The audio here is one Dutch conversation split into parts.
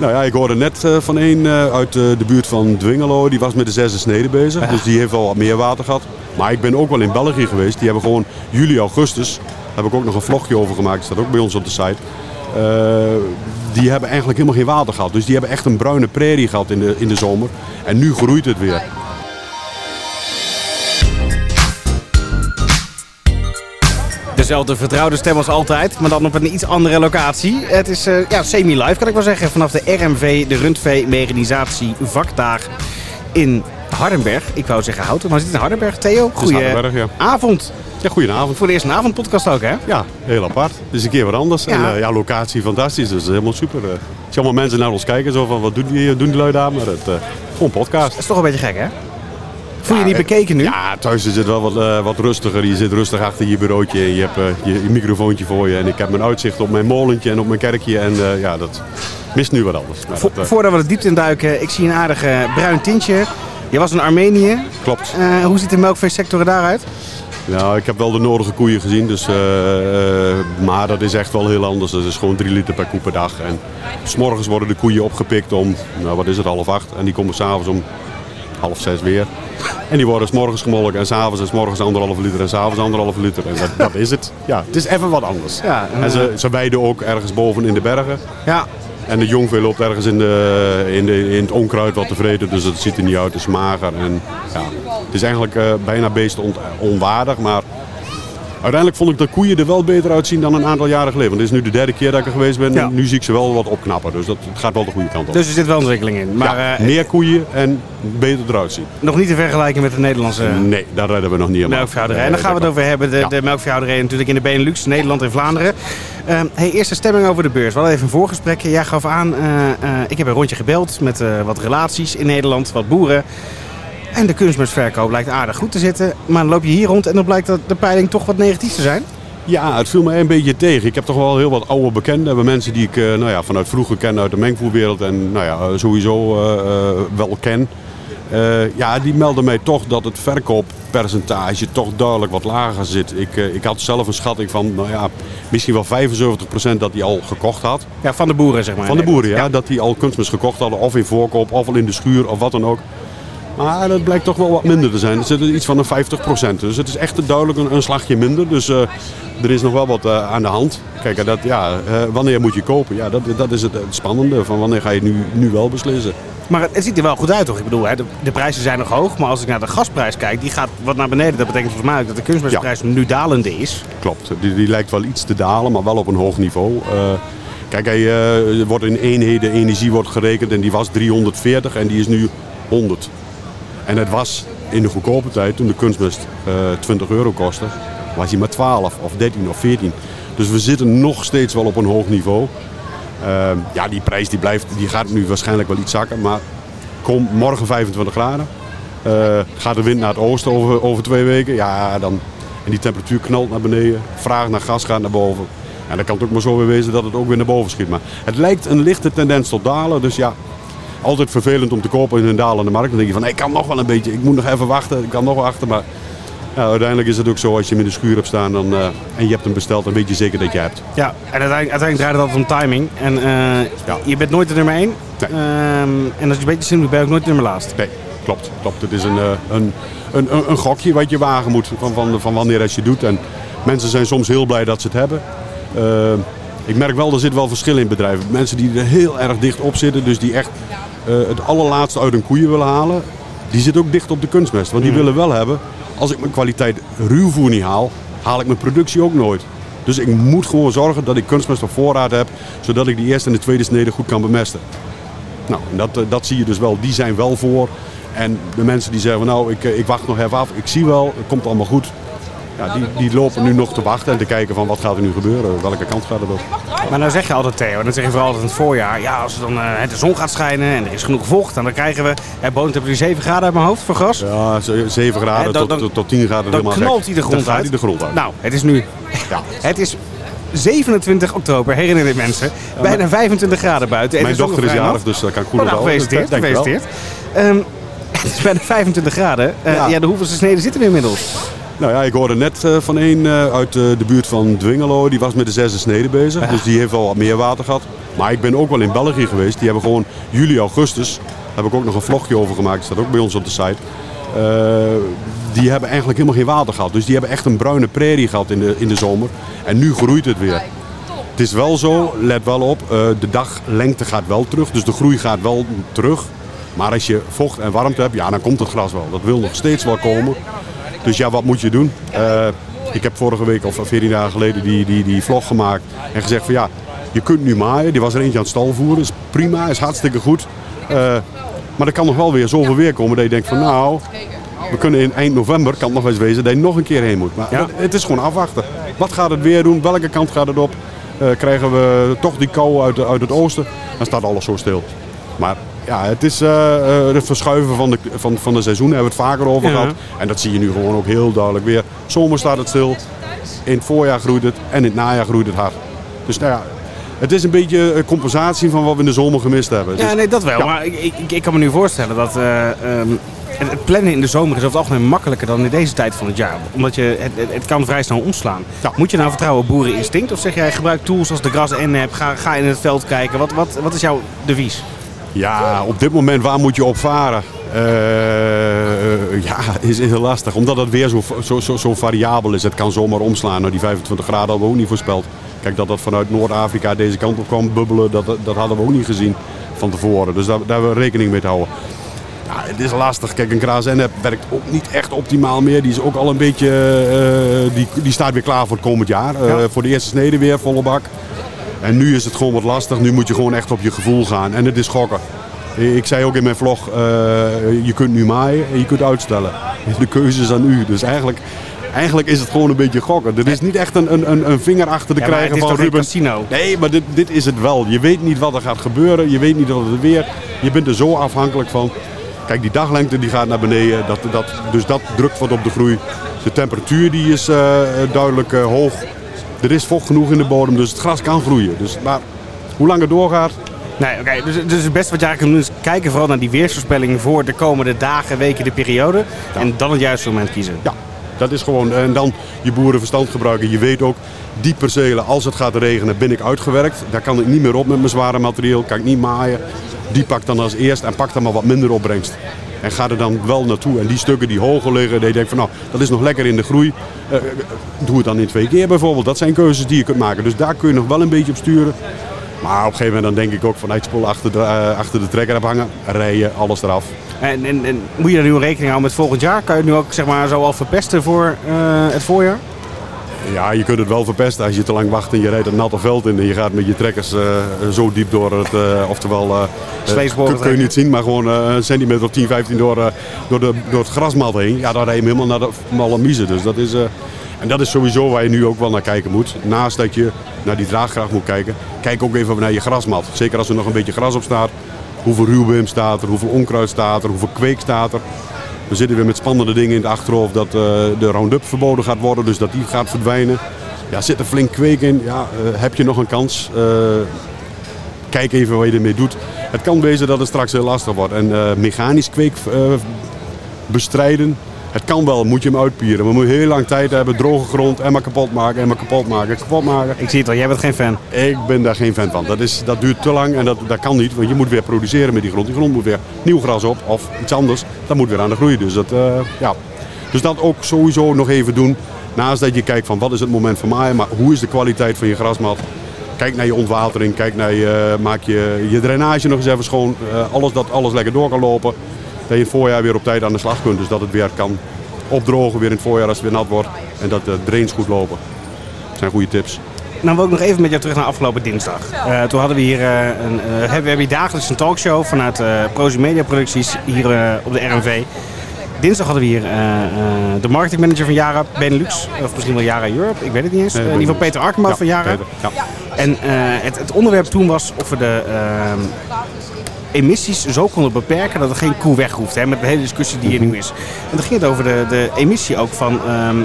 Nou ja, ik hoorde net eh, van een eh, uit eh, de buurt van Dwingelo. Die was met de zesde snede bezig. Dus die heeft wel wat meer water gehad. Maar ik ben ook wel in België geweest. Die hebben gewoon juli, augustus. Daar heb ik ook nog een vlogje over gemaakt. Dat staat ook bij ons op de site. Die hebben eigenlijk helemaal geen water gehad. Dus die hebben echt een bruine prairie gehad in de, in de zomer. En nu groeit het weer. Dezelfde vertrouwde stem als altijd, maar dan op een iets andere locatie. Het is eh, ja, semi-live, kan ik wel zeggen, vanaf de RMV, de Rundvee Mechanisatie Vakdaag in Hardenberg. Ik wou zeggen Houten, maar zit in Hardenberg. Theo, goeie Hardenberg, ja. avond. Ja, goedenavond. Voor de eerste avondpodcast ook, hè? Ja, heel apart. Het is een keer wat anders. Ja. En eh, ja, locatie fantastisch. Dus helemaal super. Eh, als je allemaal mensen naar ons kijken, zo van wat doen die, doen die lui daar? Maar het, eh, gewoon podcast. Dat is toch een beetje gek, hè? Voel je niet eh, bekeken nu? Ja, thuis is het wel wat, eh, wat rustiger. Je zit rustig achter je bureautje en je hebt eh, je, je microfoontje voor je. En ik heb mijn uitzicht op mijn molentje en op mijn kerkje. En ja, dat mist nu wat anders. Maar Vo- dat, Voordat we de diepte induiken, ik zie een aardig eh, bruin tintje. Je was in Armenië. klopt. Hoe ziet de melkveesector daaruit? Nou, ik heb wel de nodige koeien gezien. Dus, maar dat is echt wel heel anders. Dat is gewoon 3 liter per koe per dag. En s'morgens worden de koeien opgepikt om, nou wat is het, half acht. En die komen s'avonds om half zes weer. En die worden s'morgens gemolken en s'avonds en s'morgens anderhalve liter en s'avonds anderhalve liter. En dat, dat is het. Ja, het is even wat anders. Ja, en, En ze, ze weiden ook ergens boven in de bergen. Ja, En de jongvee loopt ergens in, de, in, de, in het onkruid wat te vreten. Dus het ziet er niet uit, het is mager. En, ja, het is eigenlijk eh, bijna beesten ont- onwaardig. Maar uiteindelijk vond ik de koeien er wel beter uitzien dan een aantal jaren geleden. Want dit is nu de derde keer dat ik er geweest ben. Ja. Nu zie ik ze wel wat opknappen. Dus dat het gaat wel de goede kant op. dus er zit wel ontwikkeling in. Maar ja, eh, meer koeien en beter eruit zien. nog niet te vergelijken met de Nederlandse Nee, daar redden we nog niet helemaal. melkveehouderij. En daar gaan we het dat over hebben. De, Ja. de melkveehouderij natuurlijk in de Benelux, Nederland en Vlaanderen. Ehm hey, eerste stemming over de beurs. We hadden even een voorgesprekje. Jij gaf aan, eh, eh, ik heb een rondje gebeld met wat relaties in Nederland, wat boeren. En de kunstmestverkoop blijkt aardig goed te zitten. Maar dan loop je hier rond en dan blijkt dat de peiling toch wat negatief te zijn. Ja, het viel me een beetje tegen. Ik heb toch wel heel wat oude bekenden. We mensen die ik eh, nou ja, vanuit vroeger ken uit de mengvoerwereld en nou ja, eh, sowieso eh, wel ken. Ja, die melden mij toch dat het verkooppercentage toch duidelijk wat lager zit. Ik, ik had zelf een schatting van nou ja, misschien wel 75% dat die al gekocht had. Ja, van de boeren zeg maar. Van de boeren, ja. Dat die al kunstmest gekocht hadden, of in voorkoop, of al in de schuur, of wat dan ook. Maar dat blijkt toch wel wat minder te zijn. Er zit iets van een 50%. Dus het is echt duidelijk een, een slagje minder. Dus eh, er is nog wel wat eh, aan de hand. Kijk, dat, ja, eh, wanneer moet je kopen? Ja, dat, dat is het, het spannende. Van wanneer ga je nu, nu wel beslissen? Maar het, het ziet er wel goed uit toch? Ik bedoel, hè, de, de prijzen zijn nog hoog. Maar als ik naar de gasprijs kijk, die gaat wat naar beneden. Dat betekent volgens mij ook dat de kunstmestprijs nu dalende is. Klopt. Die, die lijkt wel iets te dalen, maar wel op een hoog niveau. Kijk, hij, wordt in eenheden energie wordt gerekend en die was 340 en die is nu 100. En het was in de goedkope tijd, toen de kunstmest eh 20 euro kostte, was hij maar 12 of 13 of 14. Dus we zitten nog steeds wel op een hoog niveau. Eh, ja, die prijs die blijft, die gaat nu waarschijnlijk wel iets zakken, maar kom morgen 25 graden. Eh, gaat de wind naar het oosten over, over twee weken, ja, dan, en die temperatuur knalt naar beneden. Vraag naar gas gaat naar boven. En dan kan het ook maar zo weer wezen dat het ook weer naar boven schiet. Maar het lijkt een lichte tendens tot dalen. Dus ja, altijd vervelend om te kopen in een dalende markt. Dan denk je van, ik kan nog wel een beetje, ik moet nog even wachten, ik kan nog wachten. Maar uiteindelijk is het ook zo, als je hem in de schuur hebt staan dan, eh, en je hebt hem besteld, dan weet je zeker dat je hebt. Ja, en uiteindelijk, uiteindelijk draait het altijd om timing. En eh, Ja. je bent nooit de nummer 1. Nee. en als je een beetje slim doet, ben je ook nooit de nummer laatst. Nee, klopt. klopt. Het is een, eh, een, een, een, een gokje wat je wagen moet van, van, van wanneer als je doet. En mensen zijn soms heel blij dat ze het hebben. Eh, ik merk wel, er zit wel verschil in bedrijven. Mensen die er heel erg dicht op zitten, dus die echt het allerlaatste uit hun koeien willen halen, die zitten ook dicht op de kunstmest. Want die willen wel hebben, als ik mijn kwaliteit ruwvoer niet haal, haal ik mijn productie ook nooit. Dus ik moet gewoon zorgen dat ik kunstmest op voorraad heb, zodat ik die eerste en de tweede snede goed kan bemesten. Nou, dat, eh, dat zie je dus wel. Die zijn wel voor. En de mensen die zeggen, nou, ik, eh, ik wacht nog even af. Ik zie wel, het komt allemaal goed. Ja, die, die lopen nu nog te wachten en te kijken van wat gaat er nu gebeuren. Welke kant gaat het op. Maar nou zeg je altijd Theo, dan zeg je vooral altijd in het voorjaar. Ja, als dan eh, de zon gaat schijnen en er is genoeg vocht, dan krijgen we... Hebben nu 7 graden uit mijn hoofd voor gras. Ja, ze- 7 graden dan- tot, dan- tot, tot 10 graden. Dan helemaal knalt hij de grond Dan uit. hij de grond uit. Nou, het is nu... Ja. Het is 27 oktober, herinner dit mensen. Bijna 25 graden buiten. en Mijn dochter is jarig, dus dat kan ik Oh, goed nou, onthouden. gefeliciteerd, gefeliciteerd. Ehm, het is bijna 25 graden. Eh, ja. Ja. de hoeveelste sneden zitten we inmiddels? Nou ja, ik hoorde net eh, van een eh, uit eh, de buurt van Dwingelo. Die was met de zesde snede bezig. Dus die heeft wel wat meer water gehad. Maar ik ben ook wel in België geweest. Die hebben gewoon juli, augustus. Daar heb ik ook nog een vlogje over gemaakt. Dat staat ook bij ons op de site. Die hebben eigenlijk helemaal geen water gehad. Dus die hebben echt een bruine prairie gehad in de, in de zomer. En nu groeit het weer. Het is wel zo, let wel op, de daglengte gaat wel terug. Dus de groei gaat wel terug. Maar als je vocht en warmte hebt, ja, dan komt het gras wel. Dat wil nog steeds wel komen. Dus ja, wat moet je doen? Eh, ik heb vorige week of 14 dagen geleden die, die, die vlog gemaakt. En gezegd van ja, je kunt nu maaien. Die was er eentje aan het stal voeren. Is prima, is hartstikke goed. Eh, maar er kan nog wel weer zoveel weer komen dat je denkt van nou, we kunnen in eind november, kan het nog eens wezen, dat je nog een keer heen moet. Maar Ja. het- is gewoon afwachten. Wat gaat het weer doen? Welke kant gaat het op? Eh, krijgen we toch die kou uit, uit het oosten? Dan staat alles zo stil. Maar ja, het is eh, eh, het verschuiven van de, van, van de seizoen. Daar hebben we het vaker over gehad. En dat zie je nu gewoon ook heel duidelijk weer. Zomer staat het stil. In het voorjaar groeit het. En in het najaar groeit het hard. Dus nou ja, het is een beetje een compensatie van wat we in de zomer gemist hebben. Ja, Dus- nee, dat wel. Ja. Maar ik, ik, ik kan me nu voorstellen dat eh, ehm, het, het plannen in de zomer is over het algemeen makkelijker dan in deze tijd van het jaar. Omdat je, het, het, het kan vrij snel omslaan. Ja. Moet je nou vertrouwen op boereninstinct? Of zeg jij gebruik tools als de gras en heb, ga, ga in het veld kijken. Wat, wat, wat is jouw devies? Ja, op dit moment waar moet je op varen? Eh, ja, is, is heel lastig. Omdat het weer zo, zo, zo, zo variabel is. Het kan zomaar omslaan. Nou, die 25 graden hadden we ook niet voorspeld. Kijk, dat dat vanuit Noord-Afrika deze kant op kwam bubbelen, dat, dat hadden we ook niet gezien van tevoren. Dus daar, daar hebben we rekening mee te houden. Ja, het is lastig. Kijk, een KSN werkt ook niet echt optimaal meer. Die is ook al een beetje, eh, die, die staat weer klaar voor het komend jaar. Eh, Ja. Voor de eerste snede weer, volle bak. En nu is het gewoon wat lastig. Nu moet je gewoon echt op je gevoel gaan. En het is gokken. Ik zei ook in mijn vlog, eh, je kunt nu maaien en je kunt uitstellen. De keuze is aan u. Dus eigenlijk, eigenlijk is het gewoon een beetje gokken. Er is niet echt een, een, een- een vinger achter te Ja, krijgen het is van Ruben. casino? Nee, maar dit, dit is het wel. Je weet niet wat er gaat gebeuren. Je weet niet wat het weer. Je bent er zo afhankelijk van. Kijk, die daglengte die gaat naar beneden. Dat, dat, dus dat drukt wat op de groei. De temperatuur die is eh, duidelijk eh, hoog. Er is vocht genoeg in de bodem, dus het gras kan groeien. Dus, maar hoe lang het doorgaat, Nee, oké. Dus, dus het beste wat je eigenlijk kan doen is kijken vooral naar die weersvoorspelling voor de komende dagen, weken, de periode. En dan het juiste moment kiezen. ja, dat is gewoon. En dan je boerenverstand gebruiken. Je weet ook, die percelen, als het gaat regenen, ben ik uitgewerkt. Daar kan ik niet meer op met mijn zware materieel. Kan ik niet maaien. Die pakt dan als eerst en pakt dan maar wat minder opbrengst. En ga er dan wel naartoe. En die stukken die hoger liggen, die denk van nou, dat is nog lekker in de groei. Eh, eh, doe het dan in twee keer bijvoorbeeld. Dat zijn keuzes die je kunt maken. Dus daar kun je nog wel een beetje op sturen. Maar op een gegeven moment dan denk ik ook van uitspoel achter de, eh, achter de trekker hangen. Rijden, alles eraf. En, en, en moet je daar nu rekening houden met volgend jaar? Kan je het nu ook zeg maar, zo al verpesten voor het voorjaar? Ja, je kunt het wel verpesten als je te lang wacht en je rijdt een natte veld in en je gaat met je trekkers eh, zo diep door het, eh, oftewel, Vleesboren kun, kun je niet zien, maar gewoon een centimeter of 10, 15 door, door, de, door het grasmat heen. Ja, dan rij je hem helemaal naar de malle miezen. Dus dat is, en dat is sowieso waar je nu ook wel naar kijken moet. Naast dat je naar die draagkracht moet kijken, kijk ook even naar je grasmat. Zeker als er nog een beetje gras op staat. Hoeveel ruwbeem staat er, hoeveel onkruid staat er, hoeveel kweek staat er. We zitten weer met spannende dingen in het achterhoofd dat eh, de Roundup verboden gaat worden, dus dat die gaat verdwijnen. Ja, zit er flink kweek in? Ja, eh, heb je nog een kans? Eh, kijk even wat je ermee doet. Het kan wezen dat het straks heel lastig wordt. En mechanisch kweek bestrijden, het kan wel, moet je hem uitpieren. Maar moet je heel lang tijd hebben, droge grond, en maar kapot maken, en maar kapot maken, kapot maken. Ik zie het al, jij bent geen fan. Ik ben daar geen fan van. Dat, is, dat duurt te lang en dat, dat kan niet. Want je moet weer produceren met die grond. Die grond moet weer nieuw gras op of iets anders. Dat moet weer aan de groei. Dus dat, eh, ja. dus dat ook sowieso nog even doen. Naast dat je kijkt van wat is het moment van maaien. Maar hoe is de kwaliteit van je grasmat. Kijk naar je ontwatering. Kijk naar je, maak je, je drainage nog eens even schoon. Eh, alles dat alles lekker door kan lopen. Dat je in het voorjaar weer op tijd aan de slag kunt. Dus dat het weer kan opdrogen weer in het voorjaar als het weer nat wordt. En dat de drains goed lopen. Dat zijn goede tips. Nou wil ik nog even met jou terug naar afgelopen dinsdag. Eh, toen hadden we hier eh, een, hebben we hebben hier dagelijks een talkshow vanuit eh Prozi Media Producties hier op de RNV. Dinsdag hadden we hier de marketingmanager van Yara Benelux, of misschien wel Yara Europe, ik weet het niet eens. In ieder geval. Peter Arkema Ja, van. Peter, ja. En het, het onderwerp toen was of we de ehm, emissies zo konden beperken dat er geen koe weg hoeft. Hè, met de hele discussie die er nu is. En dan ging het over de, de emissie ook van, ehm,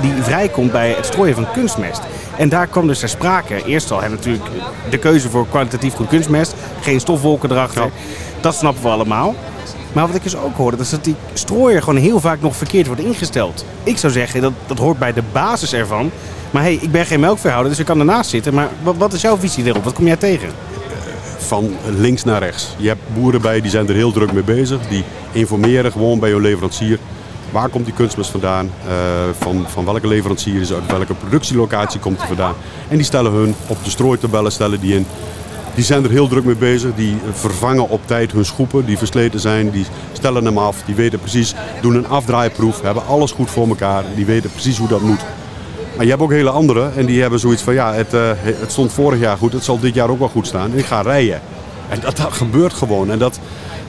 die vrijkomt bij het strooien van kunstmest. En daar kwam dus ter sprake. Eerst al hè, natuurlijk de keuze voor kwalitatief goed kunstmest. Geen stofwolken erachter. Ja. Dat snappen we allemaal. Maar wat ik dus ook hoorde, is dat die strooier gewoon heel vaak nog verkeerd wordt ingesteld. Ik zou zeggen, dat, dat hoort bij de basis ervan. Maar hey, ik ben geen melkveehouder, dus ik kan ernaast zitten. Maar wat, wat is jouw visie erop? Wat kom jij tegen? Van links naar rechts. Je hebt boeren bij, die zijn er heel druk mee bezig. Die informeren gewoon bij hun leverancier. Waar komt die kunstmest vandaan? Uh, van, van welke leverancier is uit welke productielocatie komt die vandaan? En die stellen hun op de strooitabellen stellen die in. Die zijn er heel druk mee bezig. Die vervangen op tijd hun schoepen die versleten zijn. Die stellen hem af. Die weten precies, doen een afdraaiproef. Hebben alles goed voor elkaar. Die weten precies hoe dat moet. Maar je hebt ook hele andere en die hebben zoiets van ja, het, uh, het stond vorig jaar goed, het zal dit jaar ook wel goed staan. En ik ga rijden. En dat, dat gebeurt gewoon. En dat,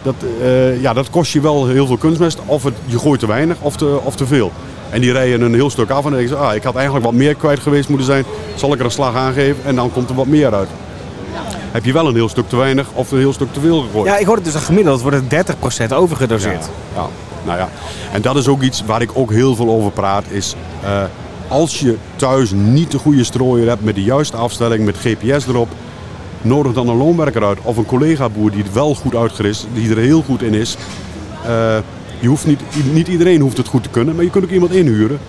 dat, uh, ja, dat kost je wel heel veel kunstmest. Of het, je gooit te weinig of te, of te veel. En die rijden een heel stuk af en dan denken ze, ah, ik had eigenlijk wat meer kwijt geweest moeten zijn. Zal ik er een slag aan geven en dan komt er wat meer uit. Heb je wel een heel stuk te weinig of een heel stuk te veel gegooid. Ja, ik hoorde dus dat gemiddeld wordt het 30% overgedoseerd. Ja, ja, nou ja. En dat is ook iets waar ik ook heel veel over praat. Is, uh, als je thuis niet de goede strooier hebt met de juiste afstelling, met GPS erop, nodig dan een loonwerker uit of een collega-boer die het wel goed uitgerust, die er heel goed in is. Uh, je hoeft niet, niet iedereen hoeft het goed te kunnen, maar je kunt ook iemand inhuren.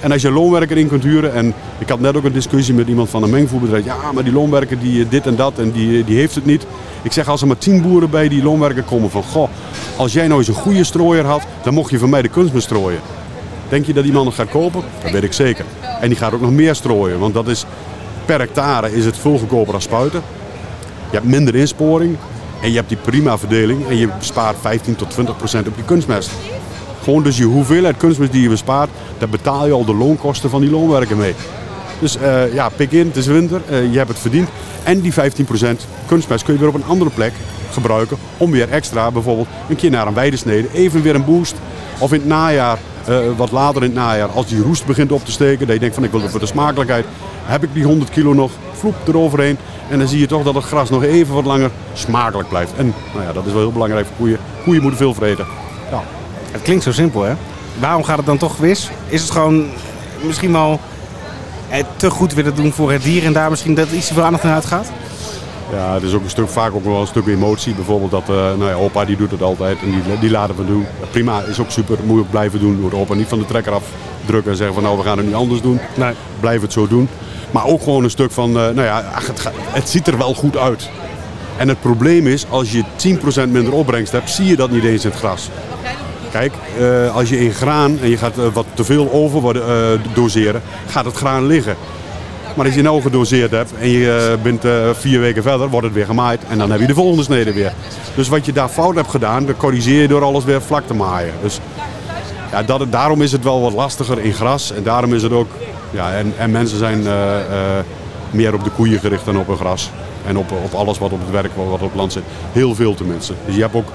En als je een loonwerker in kunt huren, en ik had net ook een discussie met iemand van een mengvoerbedrijf. Ja, maar die loonwerker die dit en dat en die, die heeft het niet. Ik zeg als er maar tien boeren bij die loonwerker komen van goh, als jij nou eens een goede strooier had, dan mocht je van mij de kunst bestrooien. Denk je dat die man nog gaat kopen? Dat weet ik zeker. En die gaat ook nog meer strooien, want dat is per hectare is het veel goedkoper dan spuiten. Je hebt minder insporing en je hebt die prima verdeling en je bespaart 15 tot 20 procent op je kunstmest. Gewoon dus je hoeveelheid kunstmest die je bespaart, daar betaal je al de loonkosten van die loonwerken mee. Dus uh, ja, pik in, het is winter, uh, je hebt het verdiend. En die 15% kunstmest kun je weer op een andere plek gebruiken om weer extra bijvoorbeeld een keer naar een weidesnede, even weer een boost. Of in het najaar, uh, wat later in het najaar, als die roest begint op te steken, dat je denkt van ik wil voor de smakelijkheid, heb ik die 100 kilo nog, vloep eroverheen. En dan zie je toch dat het gras nog even wat langer smakelijk blijft. En nou ja, dat is wel heel belangrijk voor koeien. Koeien moeten veel vreten. Ja. Het klinkt zo simpel, hè? Waarom gaat het dan toch mis? Is het gewoon misschien wel te goed willen doen voor het dier en daar misschien dat iets te veel aandacht naar uitgaat? Ja, het is ook een stuk, vaak ook wel een stuk emotie. Bijvoorbeeld dat, uh, nou ja, opa die doet het altijd en die, die laten we doen. Prima, is ook super, moet je ook blijven doen. Door opa niet van de trekker af drukken en zeggen van nou we gaan het niet anders doen. Nee. Blijf het zo doen. Maar ook gewoon een stuk van, uh, nou ja, ach, het, het ziet er wel goed uit. En het probleem is, als je 10% minder opbrengst hebt, zie je dat niet eens in het gras. Kijk, uh, als je in graan en je gaat uh, wat te veel over uh, doseren, gaat het graan liggen. Maar als je nou gedoseerd hebt en je bent vier weken verder, wordt het weer gemaaid. En dan heb je de volgende snede weer. Dus wat je daar fout hebt gedaan, dat corrigeer je door alles weer vlak te maaien. Dus ja, dat, daarom is het wel wat lastiger in gras. En daarom is het ook... Ja, en, en mensen zijn meer op de koeien gericht dan op een gras. En op, op alles wat op het werk, wat op het land zit. Heel veel tenminste. Dus je hebt ook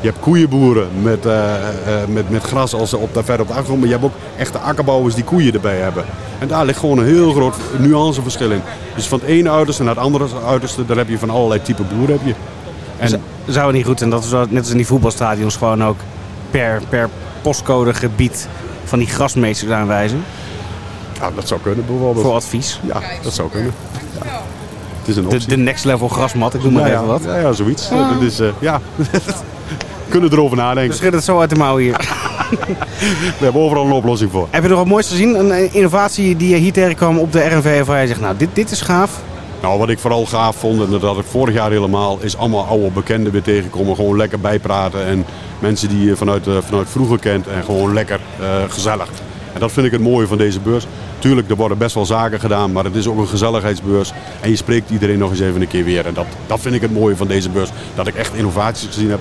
je hebt koeienboeren met, uh, uh, met, met gras als op, daar verder op de achtergrond. Maar je hebt ook echte akkerbouwers die koeien erbij hebben. En daar ligt gewoon een heel groot nuanceverschil in. Dus van het ene uiterste naar het andere uiterste, daar heb je van allerlei type boeren. Heb je. En, Zou het niet goed zijn dat we net als in die voetbalstadions gewoon ook per, per postcode gebied van die grasmeesters aanwijzen? Ja, dat zou kunnen bijvoorbeeld. Voor advies? Ja, dat zou kunnen. Ja. Het is een de, de next level grasmat, ik noem maar ja, even wat. Ja, ja zoiets. Ja. Dat is, uh, ja. kunnen erover nadenken. We schudden het zo uit de mouw hier. We hebben overal een oplossing voor. Heb je nog wat moois gezien? Een innovatie die je hier tegenkwam op de RNV waar je zegt, nou dit, dit is gaaf. Nou, wat ik vooral gaaf vond, en dat had ik vorig jaar helemaal, is allemaal oude bekenden weer tegenkomen. Gewoon lekker bijpraten en mensen die je vanuit, uh, vanuit vroeger kent en gewoon lekker uh, gezellig. En dat vind ik het mooie van deze beurs. Tuurlijk, er worden best wel zaken gedaan, maar het is ook een gezelligheidsbeurs. En je spreekt iedereen nog eens even een keer weer. En dat, dat vind ik het mooie van deze beurs. Dat ik echt innovaties gezien heb.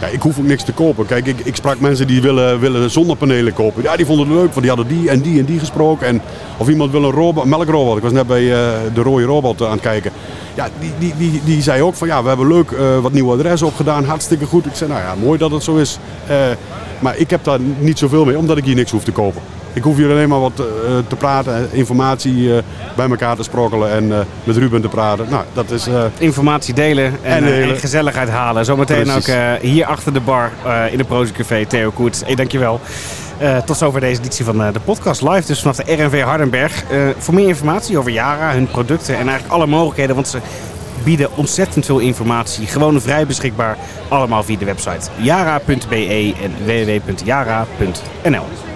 Ja, ik hoef ook niks te kopen. Kijk, ik, ik sprak mensen die willen, willen zonnepanelen kopen. Ja, die vonden het leuk, want die hadden die en die en die gesproken. En of iemand wil een robot, melkrobot. Ik was net bij uh, de rode robot aan het kijken. Ja, die, die, die, die zei ook van ja, we hebben leuk uh, wat nieuwe adressen opgedaan. Hartstikke goed. Ik zei nou ja, mooi dat het zo is. Maar ik heb daar niet zoveel mee, omdat ik hier niks hoef te kopen. Ik hoef hier alleen maar wat uh, te praten, informatie uh, bij elkaar te sprokkelen en uh, met Ruben te praten. Nou, dat is, informatie delen en, en, delen. en, gezelligheid halen. Zometeen Precies. ook hier achter de bar in de Prozi Café, Theo Koets. Hey, dankjewel. tot zover deze editie van de podcast live, dus vanaf de RNV Hardenberg. voor meer informatie over Yara, hun producten en eigenlijk alle mogelijkheden, want ze bieden ontzettend veel informatie. Gewoon vrij beschikbaar. Allemaal via de website jara.be en www.jara.nl.